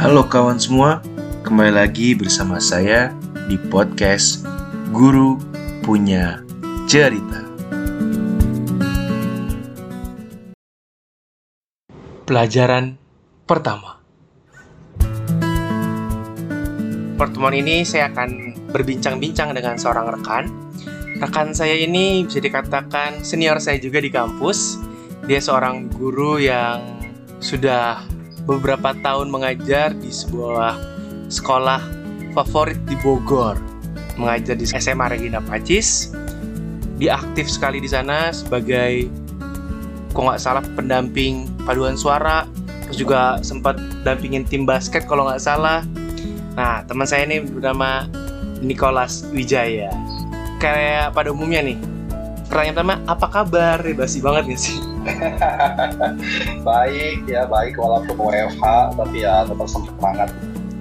Halo kawan semua, kembali lagi bersama saya di podcast Guru Punya Cerita. Pelajaran pertama. Pertemuan ini saya akan berbincang-bincang dengan seorang rekan. Rekan saya ini bisa dikatakan senior saya juga di kampus. Dia seorang guru yang sudah beberapa tahun mengajar di sebuah sekolah favorit di Bogor. Mengajar di SMA Regina Pacis. Dia aktif sekali di sana sebagai kok nggak salah pendamping paduan suara. Terus juga sempat dampingin tim basket kalau nggak salah. Nah teman saya ini bernama Nicholas Wijaya. Kayak pada umumnya nih pertanyaan pertama apa kabar? Basi banget gak sih baik ya baik walaupun WFH tapi ya tetap semangat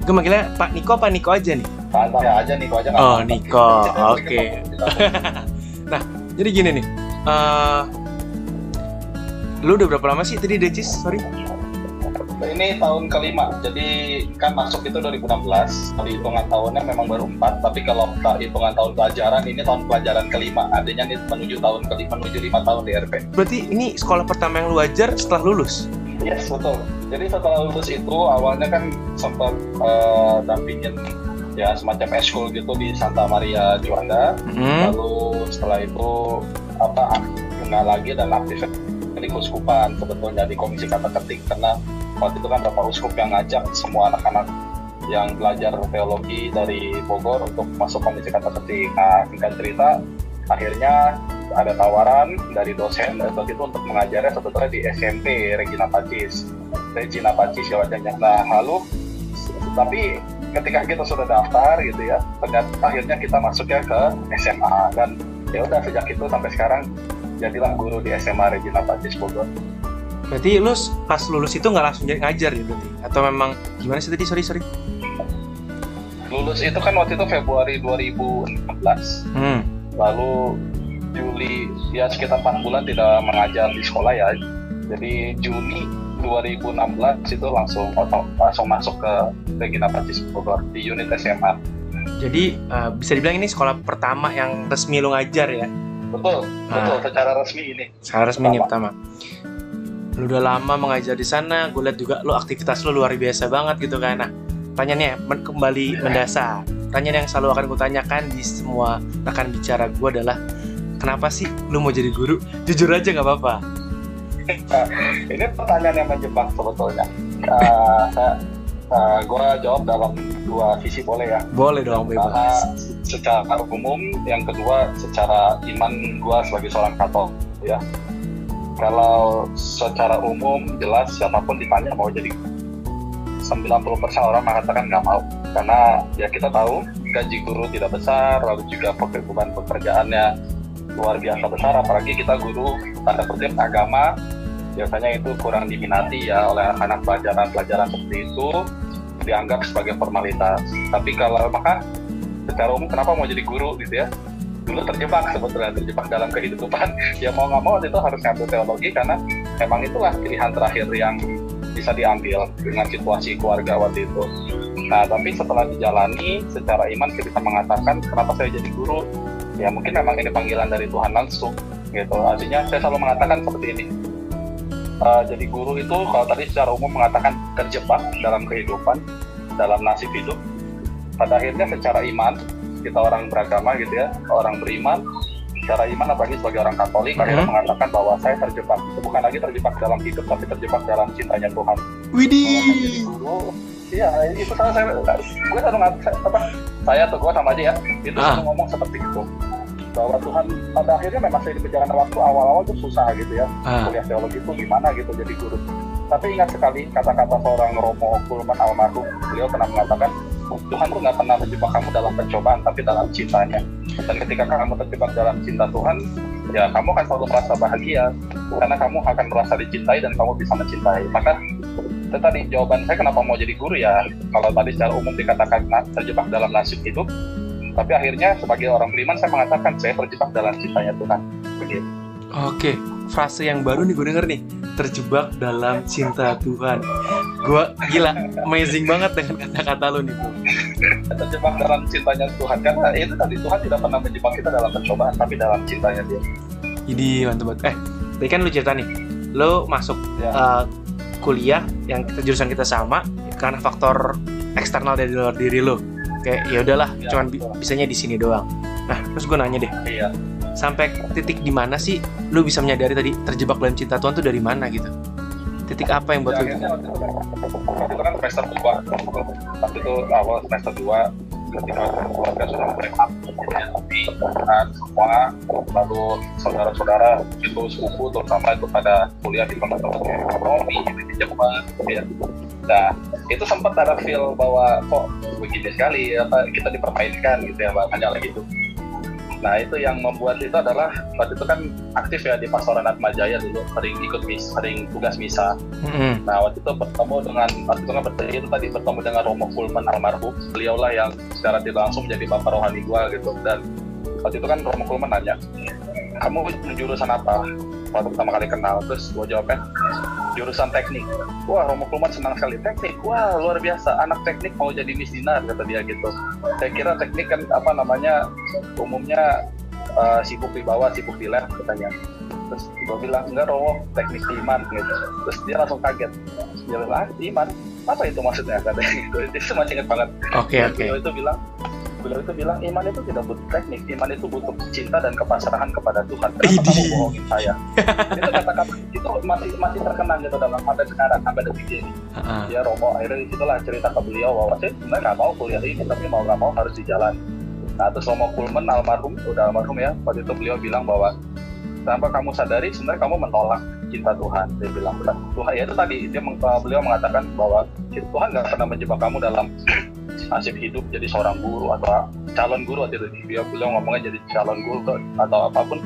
gue manggilnya Pak Niko Pak Niko aja nih santai aja Niko aja Oh. Niko. Oke. di dalam. jadi gini nih eh lu udah berapa lama sih tadi Decis sorry ini tahun kelima jadi kan masuk itu 2016 kalau hitungan tahunnya memang baru empat tapi kalau hitungan tahun pelajaran ini tahun pelajaran kelima artinya ini menuju tahun kelima menuju lima tahun di RP berarti ini sekolah pertama yang lu ajar setelah lulus Yes, betul. Jadi setelah lulus itu awalnya kan sempat eh, dampingin ya semacam eskul gitu di Santa Maria Juanda. hmm. Lalu setelah itu apa kenal lagi dan aktif di kuskupan sebetulnya di komisi kata ketik karena waktu itu kan Bapak Uskup yang ngajak semua anak-anak yang belajar teologi dari Bogor untuk masuk komisi kata ketik. Nah, cerita akhirnya ada tawaran dari dosen waktu itu untuk mengajarnya sebetulnya di SMP Regina Pacis. Regina Pacis ya wajahnya nah lalu tapi ketika kita sudah daftar gitu ya ternyata akhirnya kita masuknya ke SMA dan ya udah sejak itu sampai sekarang jadilah guru di SMA Regina Pacis Bogor berarti lu pas lulus itu nggak langsung jadi ngajar ya berarti? Atau memang gimana sih tadi? Sorry sorry. Lulus itu kan waktu itu Februari 2016 hmm. lalu Juli ya sekitar 4 bulan tidak mengajar di sekolah ya. Jadi Juni 2016 itu langsung langsung masuk ke Regina Pacis Bogor di unit SMA jadi eh, bisa dibilang ini sekolah pertama yang resmi lu ngajar ya? Betul betul. Ah. secara resmi ini. Secara resmi ini pertama lu udah lama mengajar di sana gue lihat juga lu aktivitas lu luar biasa banget gitu kan. Nah pertanyaannya men- kembali mendasar. Pertanyaan yang selalu akan gue tanyakan di semua rekan bicara gue adalah kenapa sih lu mau jadi guru? Jujur aja nggak apa-apa. Ini pertanyaan yang menjebak sebetulnya. Uh, saya uh, gue jawab dalam dua sisi boleh ya? Boleh dong karena bebas secara umum yang kedua secara iman gue sebagai seorang katolik ya kalau secara umum jelas siapa pun ditanya mau jadi 90% orang mengatakan nggak mau. Karena ya kita tahu gaji guru tidak besar lalu juga beban pekerjaannya luar biasa besar. Apalagi kita guru tanda kutip agama biasanya itu kurang diminati ya oleh anak pelajaran-pelajaran seperti itu dianggap sebagai formalitas. Tapi kalau maka secara umum kenapa mau jadi guru gitu ya dulu terjebak sebetulnya terjebak dalam kehidupan. Ya mau nggak mau itu harus ngambil teologi karena memang itulah pilihan terakhir yang bisa diambil dengan situasi keluarga waktu itu. Nah tapi setelah dijalani secara iman kita bisa mengatakan kenapa saya jadi guru? Ya mungkin memang ini panggilan dari Tuhan langsung gitu. Artinya saya selalu mengatakan seperti ini. Eh, jadi guru itu kalau tadi secara umum mengatakan terjebak dalam kehidupan dalam nasib hidup pada akhirnya secara iman kita orang beragama gitu ya orang beriman secara iman apalagi sebagai orang Katolik akhirnya Mhm. mengatakan bahwa saya terjebak. Itu bukan lagi terjebak dalam hidup tapi terjebak dalam cintanya Tuhan. Widih. Guru iya itu saya saya gue selalu ngat apa saya atau gue sama aja ya itu Ah. ngomong seperti itu. Bahwa Tuhan pada akhirnya memang saya di perjalanan waktu awal-awal tuh susah gitu ya ah, kuliah teologi itu gimana gitu jadi guru. Tapi ingat sekali kata-kata seorang Romo Kulman almarhum beliau pernah mengatakan Tuhan tuh nggak pernah menjebak kamu dalam pencobaan tapi dalam cintanya. Dan ketika kamu terjebak dalam cinta Tuhan ya kamu akan selalu merasa bahagia karena kamu akan merasa dicintai dan kamu bisa mencintai. Maka itu tadi jawaban saya kenapa mau jadi guru ya? Kalau tadi secara umum dikatakan terjebak dalam nasib hidup tapi akhirnya sebagai orang beriman saya mengatakan saya terjebak dalam cintanya Tuhan. Begitu. Oke frase yang baru nih gue denger nih. Terjebak dalam cinta Tuhan. Gue gila amazing banget dengan kata-kata lu nih bro terjebak dalam cintanya Tuhan. Karena itu tadi Tuhan tidak pernah menjebak kita dalam pencobaan tapi dalam cintanya dia. Ini mantep banget eh tadi kan lu cerita nih. Lu masuk Ya. uh, kuliah yang kita jurusan kita sama karena faktor eksternal dari luar diri lu. Kayak ya udahlah Ya, cuman bi- bisanya di sini doang. Nah terus gue nanya deh. Iya sampai titik di mana sih lu bisa menyadari tadi terjebak dalam cinta Tuhan tuh dari mana gitu? Titik apa yang buat Ya, lu akhirnya waktu itu kan semester 2 waktu itu awal semester 2 ketika keluarga sudah mulai up tapi kan semua lalu saudara-saudara itu sepupu terutama itu pada kuliah di kayak ekonomi di Jepang ya. Nah itu sempat ada feel bahwa kok begini sekali apa kita dipermainkan gitu ya bahasanya lagi itu Nah itu yang membuat itu adalah waktu itu kan aktif ya di Pastoran Atma Jaya dulu sering ikut mis, sering tugas misa. Mm-mm. Nah waktu itu bertemu dengan waktu itu kan bertemu itu tadi bertemu dengan Romo Kulman almarhum. Beliaulah yang secara tidak langsung menjadi bapak rohani gua gitu. Dan waktu itu kan Romo Kulman nanya, kamu jurusan apa? Waktu pertama kali kenal, terus gua jawabnya jurusan teknik. Wah Romo Kulman senang sekali teknik. Wah luar biasa, anak teknik mau jadi Miss Dinar kata dia gitu. Saya kira teknik kan apa namanya umumnya eh, sibuk di bawah, sibuk di lab katanya. Terus gue bilang enggak Romo teknik iman gitu. Terus dia langsung kaget. Dia bilang ah iman apa itu maksudnya katanya gitu. Itu masih ingat banget. oke Dan oke Beliau itu bilang beliau itu bilang iman itu tidak butuh teknik, iman itu butuh cinta dan kepasrahan kepada Tuhan. Kenapa kamu bohongin saya? itu kata-kata itu masih masih terkenang gitu dalam sampai sekarang sampai detik ini. Heeh. Ya Romo akhirnya di situlah cerita ke beliau bahwa saya sebenarnya nggak mau kuliah ini tapi mau nggak mau harus dijalan. Nah terus Romo Kulman almarhum udah almarhum ya waktu itu beliau bilang bahwa tanpa kamu sadari sebenarnya kamu menolak cinta Tuhan dia bilang Tuhan ya itu tadi dia meng- beliau mengatakan bahwa Tuhan nggak pernah menjebak kamu dalam nasib hidup jadi seorang guru atau calon guru itu. Dia beliau ngomongnya jadi calon guru atau apa pun.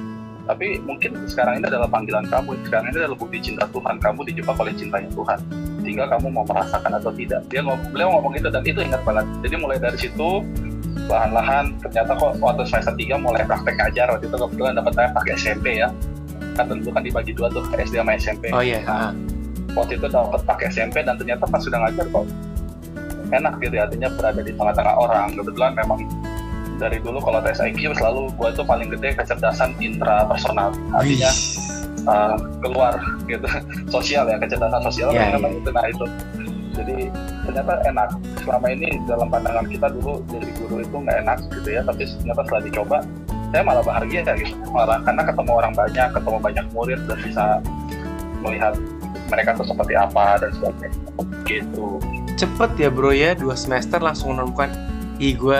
Tapi mungkin sekarang ini adalah panggilan kamu. Sekarang ini adalah bukti cinta Tuhan. Kamu dijebak oleh cintanya Tuhan. Tinggal kamu mau merasakan atau tidak. Dia ngom- beliau ngomong itu dan itu ingat banget. Jadi mulai dari situ lahan-lahan ternyata kok waktu semester 3 mulai praktek ngajar. Waktu itu kebetulan dapat saya pakai SMP ya. Kan tentu kan dibagi dua tuh SD sama SMP oh iya heeh. waktu itu dapat pakai SMP dan ternyata pas sudah ngajar kok enak gitu ya artinya berada di tengah-tengah orang. Kebetulan memang dari dulu kalau tes IQ selalu gue itu paling gede kecerdasan intrapersonal. Artinya uh, keluar gitu. Sosial ya kecerdasan sosial memang iya. itu. Nah itu. Jadi ternyata enak. Selama ini dalam pandangan kita dulu jadi guru itu nggak enak gitu ya tapi ternyata setelah dicoba saya malah bahagia ya gitu. Malah karena ketemu orang banyak ketemu banyak murid dan bisa melihat mereka tuh seperti apa dan sebagainya. Gitu cepet ya bro ya. Dua semester langsung menemukan ih gue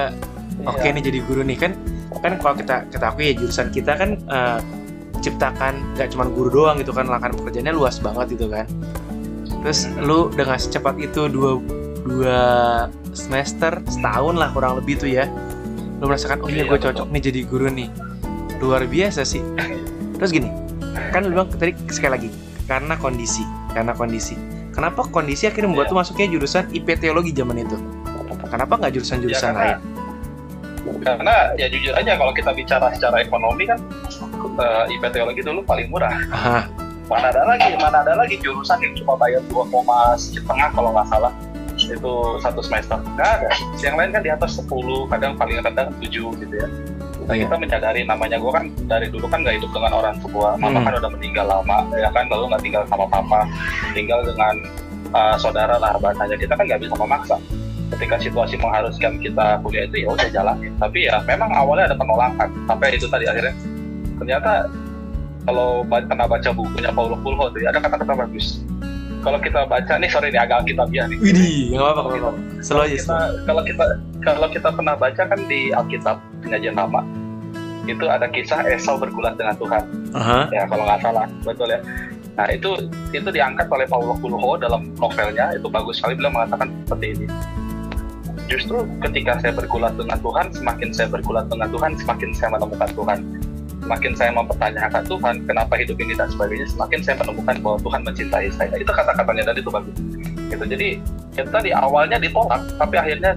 oke Iya. nih jadi guru nih. Kan kan kalau kita akui ya jurusan kita kan eh, ciptakan nggak cuma guru doang gitu kan lapangan pekerjaannya luas banget gitu kan. Terus lu dengan secepat itu dua dua semester setahun lah kurang lebih tuh ya lu merasakan oh iya Iya, gue cocok nih jadi guru nih. Luar biasa sih. Terus gini kan lu bilang tadi sekali lagi karena kondisi karena kondisi kenapa kondisi akhirnya membuat tuh masuknya jurusan IP teologi zaman itu? Kenapa nggak jurusan-jurusan Ya, karena- lain karena ya jujur aja kalau kita bicara secara ekonomi kan uh, IP teologi dulu paling murah. Aha, mana ada lagi mana ada lagi jurusan yang cuma bayar 2, setengah kalau nggak salah. Itu satu semester. Nggak ada. Yang lain kan di atas 10 kadang paling rendah 7 gitu ya nah, kita menyadari namanya gue kan dari dulu kan nggak hidup dengan orang tua. Mama Hmm. kan udah meninggal lama ya kan? Lalu nggak tinggal sama papa tinggal dengan uh, saudara lah bahasanya. Kita kan nggak bisa memaksa. Ketika situasi mengharuskan kita kuliah itu ya udah jalanin. Tapi ya memang awalnya ada penolakan sampai itu tadi akhirnya. Ternyata kalau pernah baca bukunya Paulo Coelho tuh ya, ada kata-kata bagus. Kalau kita baca nih sorry nih agak alkitabiah nih. Widih, nggak apa-apa, Kalau kita- kita kalau kita kalau kita pernah baca kan di Alkitab penyajian lama. Itu ada kisah Esau bergulat dengan Tuhan. Aha, ya kalau nggak salah. Betul ya. Nah itu itu diangkat oleh Paulo Coelho dalam novelnya. Itu bagus sekali. Beliau mengatakan seperti ini. Justru ketika saya bergulat dengan Tuhan semakin saya bergulat dengan Tuhan semakin saya menemukan Tuhan. Semakin saya mempertanyakan Tuhan kenapa hidup ini dan sebagainya semakin saya menemukan bahwa Tuhan mencintai saya. Itu kata-katanya dan itu bagus. Gitu. Jadi itu tadi awalnya ditolak tapi akhirnya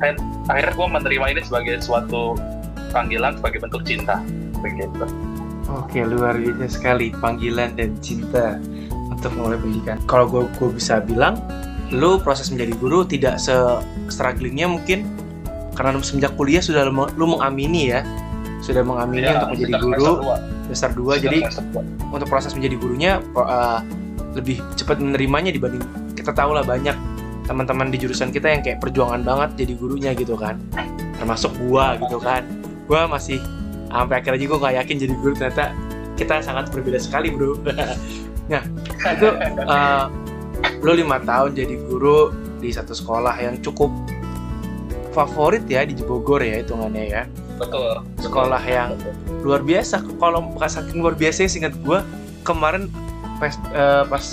akhir- akhirnya gue menerima ini sebagai suatu panggilan sebagai bentuk cinta. Begitu. Oke, luar biasa sekali panggilan dan cinta untuk mulai pendidikan. Kalau gue gue bisa bilang, lu proses menjadi guru tidak se strugglingnya mungkin karena lu semenjak kuliah sudah lu, lu mengamini ya, sudah mengamini Ya, untuk menjadi guru. semester dua. semester 2 jadi untuk proses menjadi gurunya uh, lebih cepat menerimanya dibanding kita tahu lah banyak teman-teman di jurusan kita yang kayak perjuangan banget jadi gurunya gitu kan. Termasuk gua gitu kan. Gua masih sampai akhirnya juga nggak yakin jadi guru ternyata kita sangat berbeda sekali bro. Nah itu uh, lo lima tahun jadi guru di satu sekolah yang cukup favorit ya di Bogor ya hitungannya ya. Betul. Sekolah yang- Betul. luar biasa. Kalau saking luar biasa singkat gue kemarin pas, eh, pas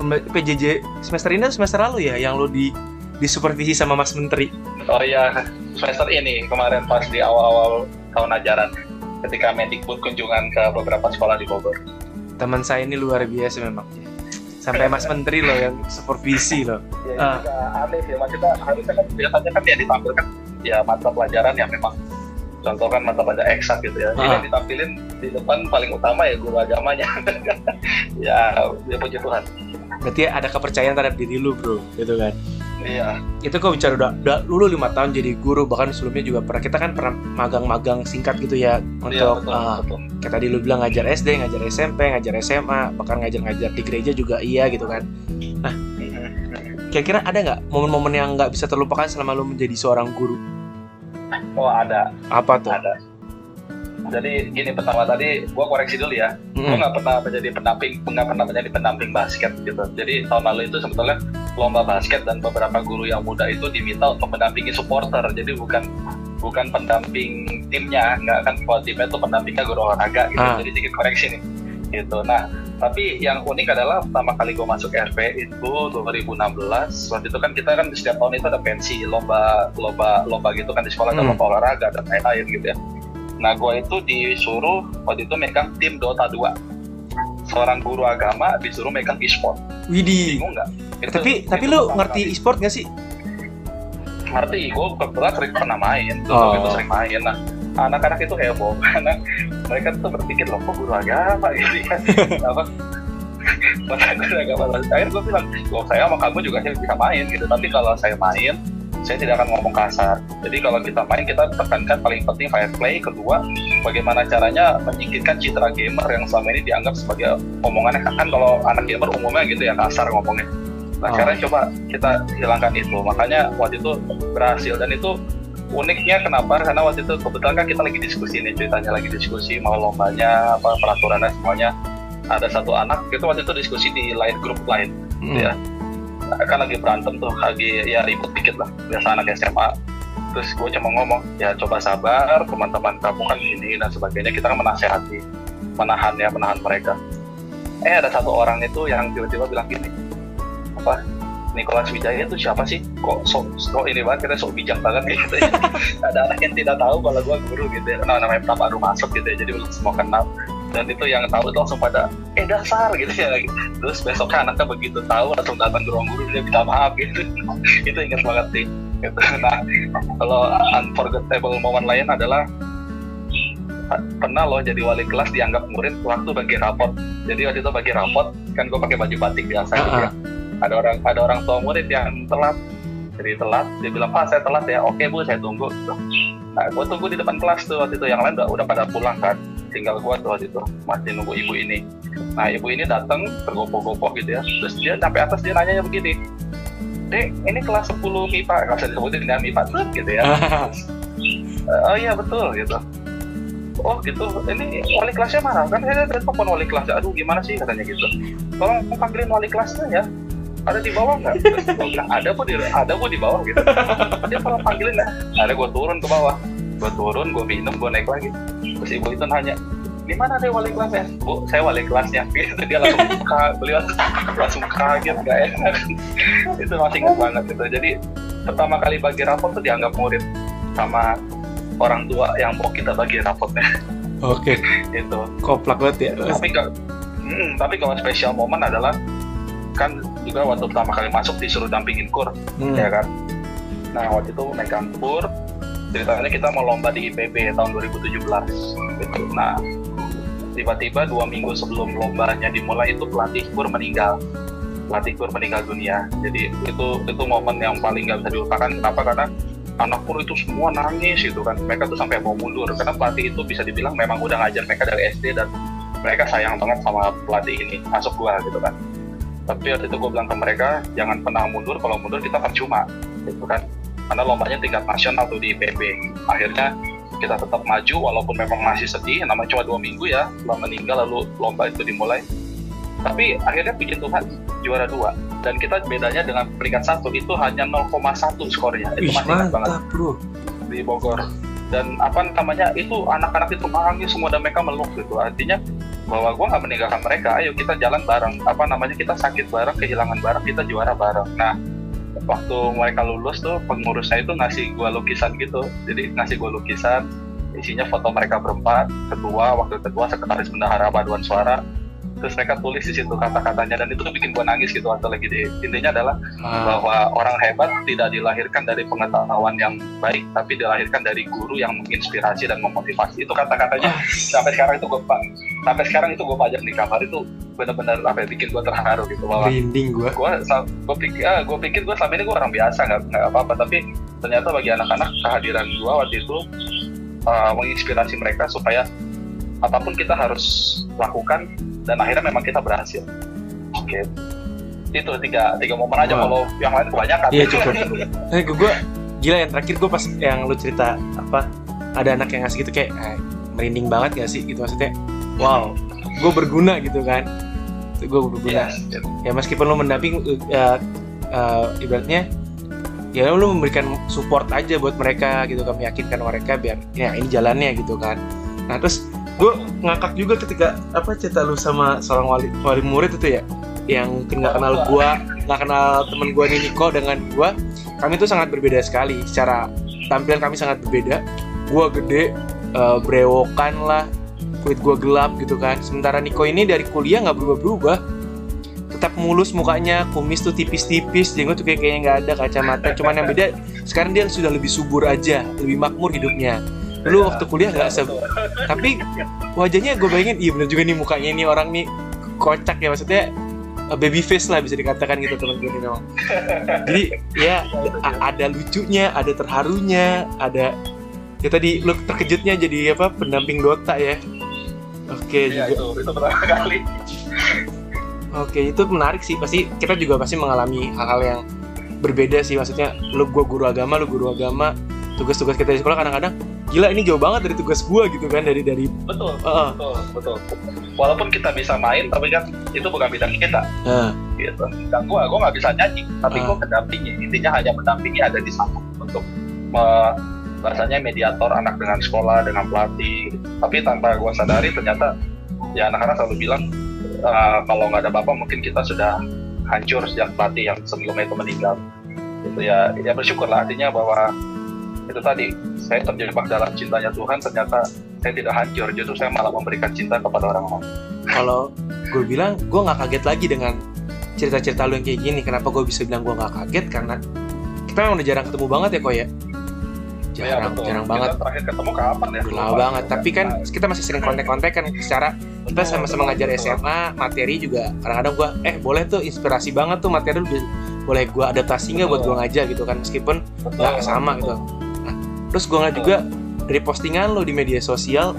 PJJ semester ini atau semester lalu ya yang lo di disupervisi sama Mas Menteri Oh iya, semester ini kemarin pas di awal-awal tahun ajaran ketika Mendikbud kunjungan ke beberapa sekolah di Bogor. teman saya ini luar biasa memang sampai Mas Menteri loh yang supervisi loh Ya, Ah. juga aneh sih, maksudnya harusnya kan biasanya kan ya ditampilkan ya mata pelajaran yang memang contoh kan mata pelajaran eksak gitu ya. Ini Ah. yang ditampilin di depan paling utama ya guru agamanya. ya, ya puji Tuhan. Berarti ada kepercayaan terhadap diri lu bro gitu kan Iya, itu kok bicara udah, udah lu lima tahun jadi guru bahkan sebelumnya juga pernah kita kan pernah magang-magang singkat gitu ya iya untuk betul, uh, betul. kayak tadi lu bilang ngajar SD, ngajar SMP, ngajar SMA, bahkan ngajar-ngajar di gereja juga iya gitu kan. Kira-kira ada nggak momen-momen yang nggak bisa terlupakan selama lu menjadi seorang guru? Oh ada, Apa tuh? ada. Jadi gini pertama tadi gua koreksi dulu ya. gue Mm-mm. nggak pernah menjadi pendamping nggak pernah menjadi pendamping basket gitu jadi tahun lalu itu sebetulnya lomba basket dan beberapa guru yang muda itu diminta untuk mendampingi supporter jadi bukan bukan pendamping timnya nggak kan kalau timnya itu pendampingnya guru olahraga gitu Ah. jadi sedikit koreksi nih gitu nah tapi yang unik adalah pertama kali gue masuk RP itu 2016 waktu itu kan kita kan setiap tahun itu ada pensi lomba lomba lomba gitu kan di sekolah ada Hmm. lomba olahraga dan lain-lain gitu ya nah gue itu disuruh waktu itu megang tim Dota 2 seorang guru agama disuruh megang e-sport. Widih. bingung nggak? Eh, Itu- tapi tapi itu lu ngerti e-sport gak sih? ngerti gue kebetulan sering pernah main tuh Oh. itu sering main. Nah anak-anak itu heboh. Karena mereka tuh berpikir loh kok guru agama gitu kan apa? Masa guru agama. Akhirnya gue bilang loh saya sama kamu juga bisa main gitu. Tapi kalau saya main saya tidak akan ngomong kasar jadi kalau kita main kita tekankan paling penting fair play kedua bagaimana caranya menyingkirkan citra gamer yang selama ini dianggap sebagai omongannya kan kalau anak gamer umumnya gitu ya kasar ngomongnya nah Oh. sekarang coba kita hilangkan itu makanya waktu itu berhasil dan itu uniknya kenapa karena waktu itu kebetulan kan kita lagi diskusi nih ceritanya lagi diskusi mau lombanya apa peraturannya semuanya ada satu anak itu waktu itu diskusi di lain grup lain Mm. Iya. Kan lagi berantem tuh lagi ya ribut dikit lah. Biasa anak SMA terus gue cuma ngomong ya coba sabar teman-teman kamu kan ini dan sebagainya. Kita kan menasehati menahan ya menahan mereka. Eh ada satu orang itu yang tiba-tiba bilang gini apa Nicholas Wijaya itu siapa sih? Kok sok sok ini banget kita sok bijak banget gitu ya. ada anak yang tidak tahu kalau gue guru gitu ya. Nah, namanya pertama baru masuk gitu ya jadi belum semua kenal dan itu yang tahu itu langsung pada eh dasar gitu ya. Terus besoknya anaknya begitu tahu langsung datang ke ruang guru dia minta maaf gitu. Itu ingat banget sih gitu. nah kalau unforgettable moment lain adalah pernah loh jadi wali kelas dianggap murid waktu bagi rapot. Jadi waktu itu bagi rapot kan gue pakai baju batik biasa gitu ya. Ada orang ada orang tua murid yang telat jadi telat dia bilang pak saya telat ya oke bu saya tunggu nah gue tunggu di depan kelas tuh waktu itu yang lain udah, udah pada pulang kan tinggal gue tuh waktu itu masih nunggu ibu ini. Nah ibu ini datang tergopoh-gopoh gitu ya. Terus dia sampai atas dia nanya begini dek ini kelas 10 MIPA nggak usah disebutin dengan MIPA tuh gitu ya. Oh iya betul gitu. Oh gitu. Ini wali kelasnya mana? Kan saya ada telepon wali kelasnya aduh gimana sih? katanya gitu. Tolong panggilin wali kelasnya ya. Ada di bawah nggak? Bilang ada bu di ada bu di bawah gitu. Dia kalau panggilin ya. Ada gue turun ke bawah gue turun gue minum gue naik lagi. Terus ibu itu nanya di mana deh wali kelasnya bu saya wali kelasnya gitu dia langsung buka beliau langsung kaget gak enak. Itu masih ingat banget gitu. Jadi pertama kali bagi rapor tuh dianggap murid sama orang tua yang mau kita bagi rapotnya. Oke, itu koplak banget ya. tapi kalau hmm, tapi kalau spesial momen adalah kan juga waktu pertama kali masuk disuruh dampingin kur Hmm. ya kan? Nah waktu itu megang kur ceritanya kita mau lomba di IPB tahun 2017 gitu nah tiba-tiba dua minggu sebelum lombanya dimulai itu pelatih kur meninggal. Pelatih kur meninggal dunia. Jadi itu itu momen yang paling nggak bisa dilupakan. Kenapa? Karena anak kur itu semua nangis gitu kan. Mereka tuh sampai mau mundur. Karena pelatih itu bisa dibilang memang udah ngajar mereka dari SD dan mereka sayang banget sama pelatih ini masuk gua gitu kan. Tapi waktu itu gue bilang ke mereka jangan pernah mundur. Kalau mundur kita percuma. Gitu kan karena lombanya tingkat nasional tuh di IPB akhirnya kita tetap maju walaupun memang masih sedih namanya cuma dua minggu ya setelah meninggal lalu lomba itu dimulai. Tapi akhirnya bikin Tuhan juara dua. Dan kita bedanya dengan peringkat satu itu hanya 0,1 skornya. Itu Ih, masih ingat banget. mantap bro. Di Bogor. Dan apa namanya itu anak-anak itu nangis semua dan mereka meluk gitu. Artinya bahwa gue nggak meninggalkan mereka ayo kita jalan bareng. Apa namanya kita sakit bareng kehilangan bareng kita juara bareng. Nah waktu mereka lulus tuh pengurusnya itu ngasih gue lukisan gitu. Jadi ngasih gue lukisan isinya foto mereka berempat ketua wakil ketua sekretaris bendahara paduan suara terus mereka tulis di situ kata-katanya. Dan itu bikin gue nangis gitu waktu lagi di intinya adalah Ah, bahwa orang hebat tidak dilahirkan dari pengetahuan yang baik, tapi dilahirkan dari guru yang menginspirasi dan memotivasi. Itu kata-katanya. Sampai sekarang itu gue sampai sekarang itu gue pajak di kamar itu benar-benar apa ya, bikin gue terharu gitu. Bahwa merinding gue gue gue pikir ah, gue pikir gue selama ini gue orang biasa nggak nggak apa-apa. Tapi ternyata bagi anak-anak kehadiran gue waktu itu uh, menginspirasi mereka supaya apa pun kita harus lakukan dan akhirnya memang kita berhasil. Oke. Itu tiga tiga momen aja kalau yang lain kebanyakan. Iya cukup. Eh gue gila yang terakhir gue pas yang lu cerita apa ada anak yang ngasih gitu kayak eh, merinding banget gak sih gitu maksudnya wow gue berguna gitu kan gue berguna Yes. ya meskipun lu mendamping ya, eh, ibaratnya ya lu memberikan support aja buat mereka gitu kan meyakinkan mereka biar ya ini jalannya gitu kan nah terus gue ngakak juga ketika apa cerita lu sama seorang wali, wali murid itu ya yang nggak kenal gue nggak kenal temen gue nih Niko dengan gue kami tuh sangat berbeda sekali. Secara tampilan kami sangat berbeda. Gue gede eh, brewokan lah kulit gue gelap gitu kan. Sementara Niko ini dari kuliah nggak berubah-berubah. Tetap mulus mukanya kumis tuh tipis-tipis jenggot tuh kayak kayaknya nggak ada kacamata. Cuman yang beda sekarang dia sudah lebih subur aja lebih makmur hidupnya dulu waktu kuliah nggak se tapi wajahnya gue bayangin iya bener juga nih mukanya ini orang nih kocak ya maksudnya eh, baby face lah bisa dikatakan gitu teman gue ini memang jadi ya ada lucunya ada terharunya ada ya tadi lu terkejutnya jadi apa pendamping Dota ya oke Iya juga itu itu pertama kali. Oke, itu menarik sih. Pasti kita juga pasti mengalami hal-hal yang berbeda sih. Maksudnya, lu gua guru agama, lu guru agama. Tugas-tugas kita di sekolah kadang-kadang gila ini jauh banget dari tugas gua gitu kan dari dari Betul. Heeh. Betul, betul. Walaupun kita bisa main, tapi kan itu bukan bidang kita, Nah, gitu. Dan gua, gua nggak bisa nyanyi, tapi Ah. gua pendampingi. Intinya hanya pendampingi ada di sana untuk me- bahasanya mediator anak dengan sekolah, dengan pelatih. Tapi tanpa gua sadari ternyata ya anak-anak selalu bilang "Ah, kalau nggak ada bapak mungkin kita sudah hancur sejak pelatih yang sebelumnya itu meninggal. Gitu ya, ya bersyukurlah artinya bahwa itu tadi saya terjebak dalam cintanya Tuhan ternyata saya tidak hancur. Justru saya malah memberikan cinta kepada orang lain. Kalau gue bilang gue nggak kaget lagi dengan cerita-cerita lu yang kayak gini. Kenapa gue bisa bilang gue nggak kaget? Karena kita memang udah jarang ketemu banget ya kok ya. Ya, Jarang, betul. jarang Kita banget. terakhir ketemu kapan ya? Lama banget. Tapi kan kita masih sering kontak-kontak kan. Secara kita sama-sama ngajar SMA materi juga kadang-kadang gua eh boleh tuh inspirasi banget tuh materi boleh gua adaptasi nggak buat gua ngajar? Gitu kan. Meskipun nggak sama gitu. nah, terus gua ngeliat juga dari postingan lu di media sosial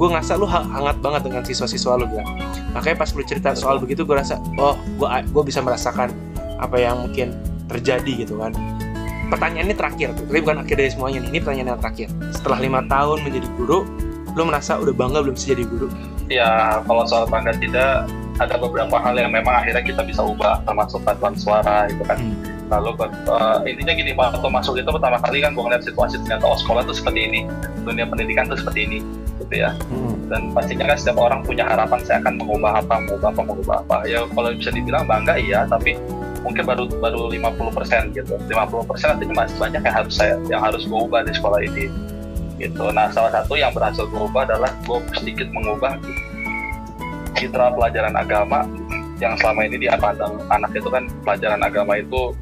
gua ngerasa lu ha- hangat banget dengan siswa-siswa lu gitu makanya pas lu cerita soal begitu gua rasa oh gua gua bisa merasakan apa yang mungkin terjadi gitu kan. Pertanyaan ini terakhir tuh tapi bukan akhir dari semuanya nih ini pertanyaan yang terakhir. Setelah lima tahun menjadi guru lu merasa udah bangga belum sih jadi guru? Ya kalau soal bangga tidak ada beberapa hal yang memang akhirnya kita bisa ubah termasuk paduan suara gitu kan. Hmm. Lalu eh, intinya gini waktu masuk itu pertama kali kan gue ngeliat situasi ternyata oh sekolah tuh seperti ini dunia pendidikan tuh seperti ini gitu ya. Hmm. dan pastinya kan setiap orang punya harapan saya akan mengubah apa mengubah apa mengubah apa. Ya kalau bisa dibilang bangga iya tapi mungkin baru baru 50% gitu. 50% artinya masih banyak yang harus saya yang harus gue ubah di sekolah ini gitu. Nah salah satu yang berhasil gue ubah adalah gue sedikit mengubah citra pelajaran agama yang selama ini dia pandang anak itu kan pelajaran agama itu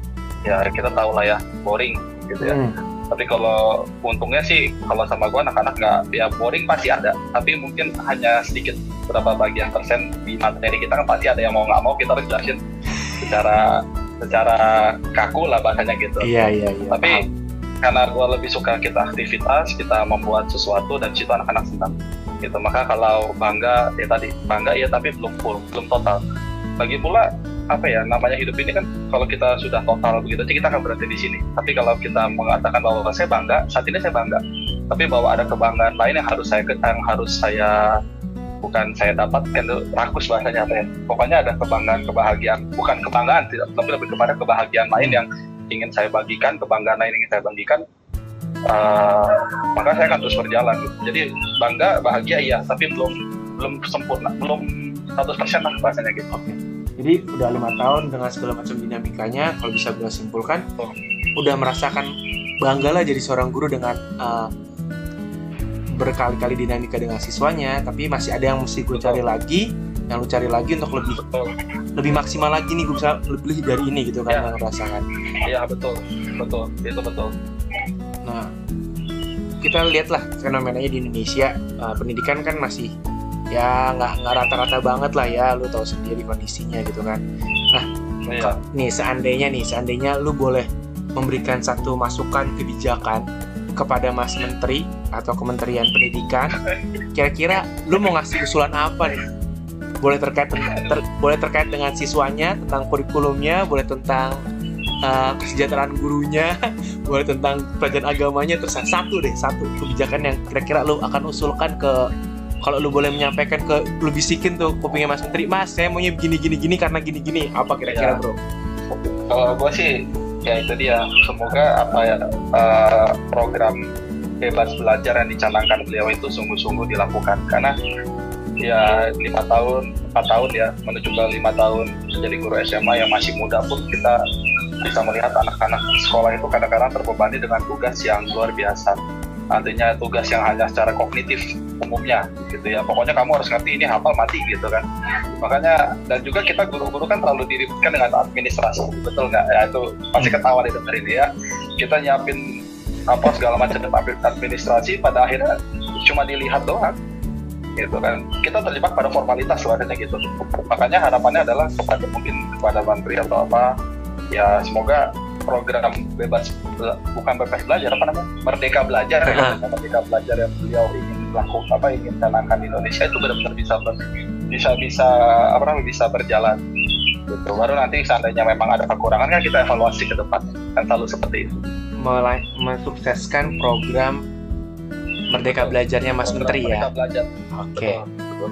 ya kita tahu lah ya boring gitu ya. Hmm. tapi kalau untungnya sih kalau sama gue anak-anak nggak ya boring pasti ada. Tapi mungkin hanya sedikit berapa bagian persen di materi kita kan pasti ada yang mau nggak mau kita harus jelasin secara secara kaku lah bahasanya gitu. Iya iya iya. Tapi paham. karena gue lebih suka kita aktivitas kita membuat sesuatu dan situ anak-anak senang. Gitu maka kalau bangga ya tadi bangga ya tapi belum full belum total. Lagi pula apa ya namanya hidup ini kan kalau kita sudah total begitu kita akan berhenti di sini. Tapi kalau kita mengatakan bahwa saya bangga saat ini saya bangga. Tapi bahwa ada kebanggaan lain yang harus saya yang harus saya bukan saya dapatkan itu rakus bahasanya apa ya. Pokoknya ada kebanggaan kebahagiaan. Bukan kebanggaan tidak tapi lebih kepada kebahagiaan lain yang ingin saya bagikan kebanggaan lain yang ingin saya bagikan uh, maka saya akan terus berjalan. Jadi bangga bahagia iya. Tapi belum belum sempurna belum 100% lah bahasanya gitu. Oke. Jadi udah lima tahun dengan segala macam dinamikanya, kalau bisa gue simpulkan, Oh. udah merasakan bangga lah jadi seorang guru dengan uh, berkali-kali dinamika dengan siswanya, tapi masih ada yang mesti gue cari lagi, yang lu cari lagi untuk lebih betul lebih maksimal lagi nih gue bisa lebih dari ini gitu kan Ya. yang merasakan. iya betul betul itu betul Nah, kita lihatlah fenomenanya di Indonesia, uh, pendidikan kan masih ya nggak nggak rata-rata banget lah ya, lu tahu sendiri kondisinya gitu kan. iya. nih seandainya nih seandainya lu boleh memberikan satu masukan kebijakan kepada Mas Menteri atau Kementerian Pendidikan kira-kira lu mau ngasih usulan apa nih? Boleh terkait ter- boleh terkait dengan siswanya tentang kurikulumnya boleh tentang uh, kesejahteraan gurunya boleh tentang pelajaran agamanya terus satu deh satu kebijakan yang kira-kira lu akan usulkan ke kalau lu boleh menyampaikan ke lu bisikin tuh kupingnya Mas Menteri Mas saya maunya gini gini gini karena gini gini. Apa kira-kira Ya. bro? Kalau gue sih ya itu dia. Semoga apa ya eh, program bebas belajar yang dicanangkan beliau itu sungguh-sungguh dilakukan. Karena ya lima tahun empat tahun ya menuju ke lima tahun menjadi guru SMA yang masih muda pun kita bisa melihat anak-anak sekolah itu kadang-kadang terbebani dengan tugas yang luar biasa. Artinya tugas yang hanya secara kognitif umumnya gitu ya. Pokoknya kamu harus ngerti ini hafal mati gitu kan. Makanya dan juga kita guru-guru kan terlalu diributkan dengan administrasi betul nggak? Ya itu pasti ketawa di depan ini ya. Kita nyiapin apa segala macam administrasi pada akhirnya cuma dilihat doang gitu kan. Kita terjebak pada formalitas sebenarnya gitu. Makanya harapannya adalah kepada mungkin kepada menteri atau apa ya semoga program bebas bukan bebas belajar apa namanya? Merdeka belajar ya merdeka belajar yang beliau ingin lakukan apa ingin canangkan di Indonesia itu benar-benar bisa ber- bisa bisa apa namanya bisa berjalan. Gitu. Baru nanti seandainya memang ada kekurangan kan kita evaluasi ke depan. Kan selalu seperti itu. Melai- mensukseskan program Merdeka Belajarnya Mas Program Menteri ya? Merdeka belajar. Oke. Betul, betul.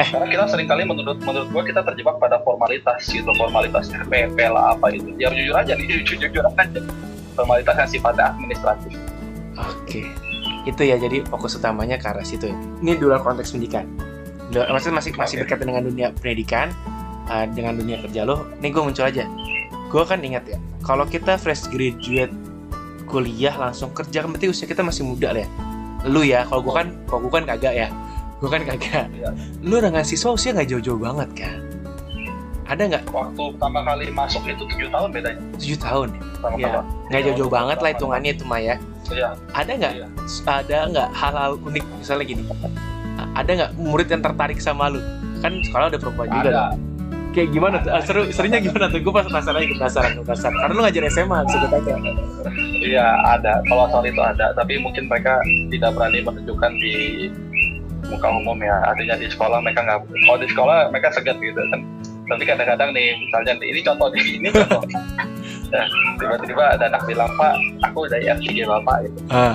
Karena kita sering kali menurut menurut gua kita terjebak pada formalitas gitu, formalitas RPP lah apa itu. Ya jujur aja nih, jujur, jujur aja. Formalitas yang sifatnya administratif. Oke, itu ya jadi fokus utamanya ke arah situ ya. Ini di luar konteks pendidikan. Di luar- Maksudnya masih masih berkaitan dengan dunia pendidikan, uh, dengan dunia kerja lo. Nih gue muncul aja. Gue kan ingat ya, kalau kita fresh graduate kuliah langsung kerja kan berarti usia kita masih muda lah ya. Lu ya, kalau gue kan, kalau gue kan kagak ya. Gue kan kagak. Iya. Lu dengan siswa usia nggak jauh-jauh banget kan? Ada nggak? Waktu pertama kali masuk itu tujuh tahun bedanya. Tujuh tahun ya? Iya. Nggak jauh-jauh banget lah hitungannya itu mah ya. Iya. Ada nggak Iya. ada nggak hal-hal unik misalnya gini ada nggak murid yang tertarik sama lu kan sekolah ada perempuan juga Ada. tuh. kayak gimana tuh Ah, seru serunya gimana tuh gue pas penasaran gue penasaran gue penasaran karena lu ngajar SMA bisa gue tanya Iya ada. Kalau soal itu ada, tapi mungkin mereka tidak berani menunjukkan di muka umum ya. Artinya di sekolah mereka nggak. Kalau di sekolah mereka segan gitu kan. Tapi kadang-kadang nih, misalnya ini contoh nih, ini contoh. Nah, tiba-tiba ada anak bilang, Pak, aku dari RCG Bapak gitu. ah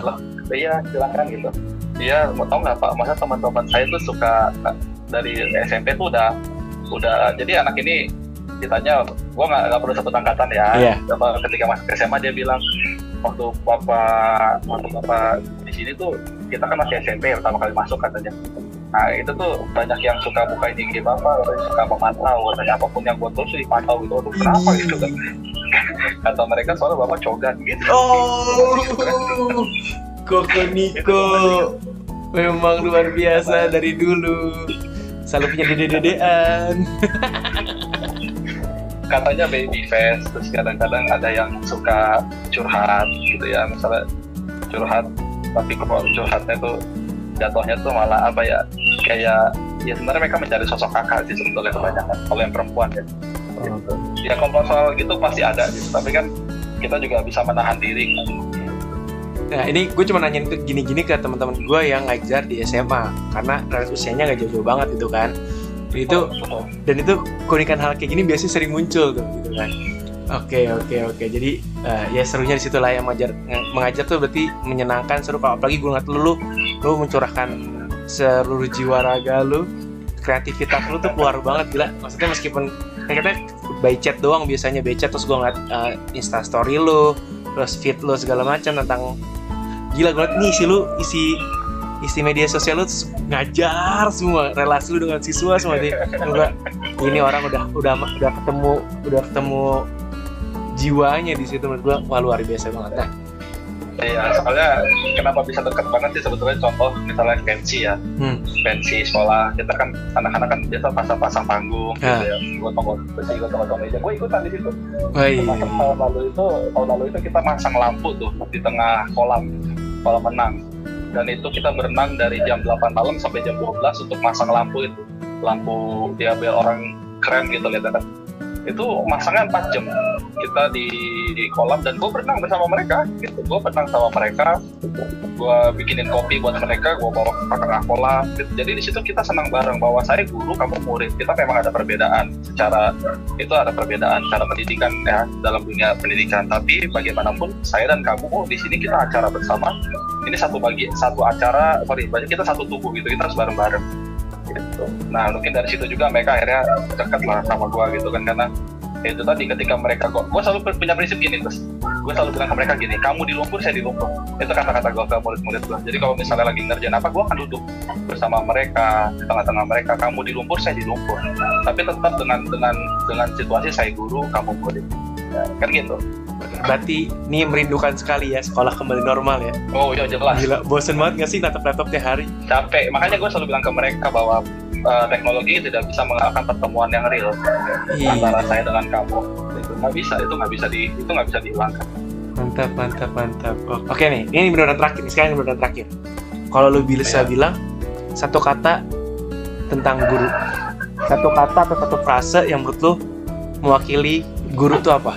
Iya, silakan gitu. Iya, mau tau nggak Pak, masa teman-teman saya tuh suka dari SMP tuh udah udah jadi anak ini ditanya gua nggak perlu sebut angkatan ya. Apa, ketika masuk SMA dia bilang waktu bapak waktu bapak di sini tuh kita kan masih SMP pertama kali masuk katanya nah itu tuh banyak yang suka buka IG bapak suka memantau katanya apa pun yang buat terus dipantau gitu. Aduh, kenapa gitu? Kan kata mereka soalnya bapak cogan gitu. Oh Koko Niko. Memang luar biasa dari dulu. Selalu punya dede-dedean. Katanya baby face terus kadang-kadang ada yang suka curhat gitu ya. Misalnya curhat tapi kok curhatnya tuh jatuhnya tuh malah apa ya kayak ya sebenarnya mereka mencari sosok kakak sih sebetulnya kebanyakan kalau yang perempuan ya gitu. ya kalau soal gitu pasti ada gitu tapi kan kita juga bisa menahan diri. Nah ini gue cuma nanya itu gini-gini ke teman-teman gue yang ngajar di SMA karena range usianya nggak jauh-jauh banget itu kan. Dan itu Betul. dan itu keunikan hal kayak gini biasanya sering muncul tuh gitu kan. Oke oke oke. Jadi eh, ya serunya di situ lah yang mengajar yang mengajar tuh berarti menyenangkan seru. Kalau apalagi gue ngeliat lu lu mencurahkan seluruh jiwa raga lu kreativitas lu tuh keluar banget gila. Maksudnya meskipun kita by chat doang biasanya by chat terus gue ngeliat eh, insta story lu terus feed lu segala macam tentang gila gue nih isi lu isi isi media sosial lu ngajar semua relasi lu dengan siswa semua ini orang udah udah udah ketemu udah ketemu jiwanya di situ menurut gue wah luar biasa banget nah Iya, soalnya kenapa bisa dekat banget sih sebetulnya contoh misalnya pensi ya, hmm. pensi sekolah kita kan anak-anak kan biasa pasang-pasang panggung Ya. gitu ya, gue tongol besi, tongol meja, gue ikutan di situ. Wah, iya. Tahun lalu itu, tahun lalu itu kita masang lampu tuh di tengah kolam, kolam renang. Dan itu kita berenang dari jam 8 malam sampai jam 12 untuk masang lampu itu. Lampu dia biar orang keren gitu lihat kan. Itu masangnya 4 jam. Kita di, di kolam dan gue berenang bersama mereka gitu. Gue berenang sama mereka. Gue bikinin kopi buat mereka, gue bawa ke tengah kolam gitu. Jadi di situ kita senang bareng bahwa saya guru, kamu murid. Kita memang ada perbedaan secara itu ada perbedaan cara pendidikan ya dalam dunia pendidikan tapi bagaimanapun saya dan kamu oh, di sini kita acara bersama ini satu bagi satu acara sorry kita satu tubuh gitu kita harus bareng bareng gitu. Nah mungkin dari situ juga mereka akhirnya dekat lah sama gua gitu kan karena ya itu tadi ketika mereka kok gua selalu punya prinsip gini terus gue selalu bilang ke mereka gini kamu di lumpur saya di lumpur. Itu kata-kata gue ke murid-murid gue jadi kalau misalnya lagi ngerjain apa gue akan duduk bersama mereka di tengah-tengah mereka. Kamu di lumpur saya di lumpur. Tapi tetap dengan dengan dengan situasi saya guru kamu murid ya, kan gitu berarti ini merindukan sekali ya sekolah kembali normal ya. Oh iya jelas. Gila bosen banget gak sih natap laptop tiap hari? Capek. Makanya gue selalu bilang ke mereka bahwa uh, teknologi tidak bisa mengalahkan pertemuan yang real Iya. antara saya dengan kamu. Itu nggak bisa itu nggak bisa di itu nggak bisa dihilangkan mantap mantap mantap. Oh, oke nih ini beneran terakhir nih sekarang beneran terakhir. Kalau lu bisa Iya. bilang satu kata tentang guru. Satu kata atau satu frase yang menurut lu mewakili guru itu apa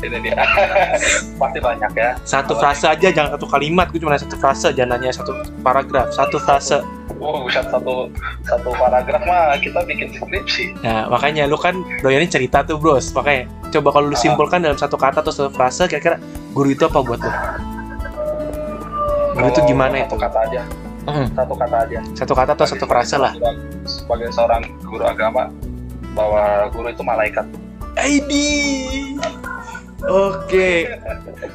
ini dia. Pasti banyak ya. Satu frase aja jangan satu kalimat. Gue cuma nanya satu frase jangan nanya satu paragraf satu frase. Oh bukan satu satu paragraf mah kita bikin skripsi. Nah makanya lu kan doyannya cerita tuh bros. Makanya coba kalau lu Ah. simpulkan dalam satu kata atau satu frase kira-kira guru itu apa buat lu? Guru itu gimana satu itu? kata aja. Hmm, satu kata aja. Satu kata atau satu frase lah. sebagai seorang guru agama bahwa guru itu malaikat ID. Oke.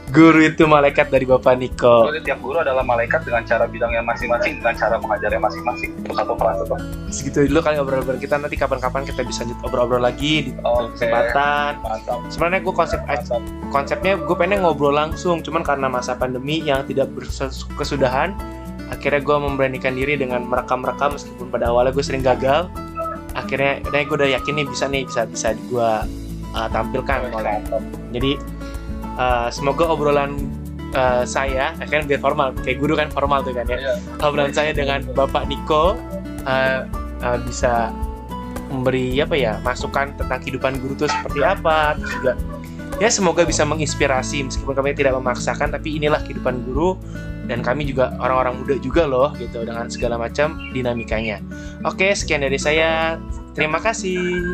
Guru itu malaikat dari Bapak Niko. Jadi tiap guru adalah malaikat dengan cara bidangnya masing-masing dengan cara mengajarnya masing-masing itu satu frase tuh Segitu dulu kali obrol-obrol kita nanti kapan-kapan kita bisa lanjut obrol-obrol lagi di kesempatan. mantap Sebenarnya gue konsep mantap konsepnya gue pengen ngobrol langsung, cuman karena masa pandemi yang tidak berkesudahan, akhirnya gue memberanikan diri dengan merekam-rekam meskipun pada awalnya gue sering gagal. Akhirnya, nah gue udah yakin nih bisa nih bisa bisa gue uh, tampilkan oleh mantap Jadi uh, semoga obrolan uh, saya akan biar formal, kayak guru kan formal tuh kan ya. Iya. Obrolan saya dengan Bapak Niko uh, uh, bisa memberi apa ya masukan tentang kehidupan guru itu seperti apa, terus juga ya semoga bisa menginspirasi meskipun kami tidak memaksakan, tapi inilah kehidupan guru dan kami juga orang-orang muda juga loh gitu dengan segala macam dinamikanya. Oke, sekian dari saya. Terima kasih.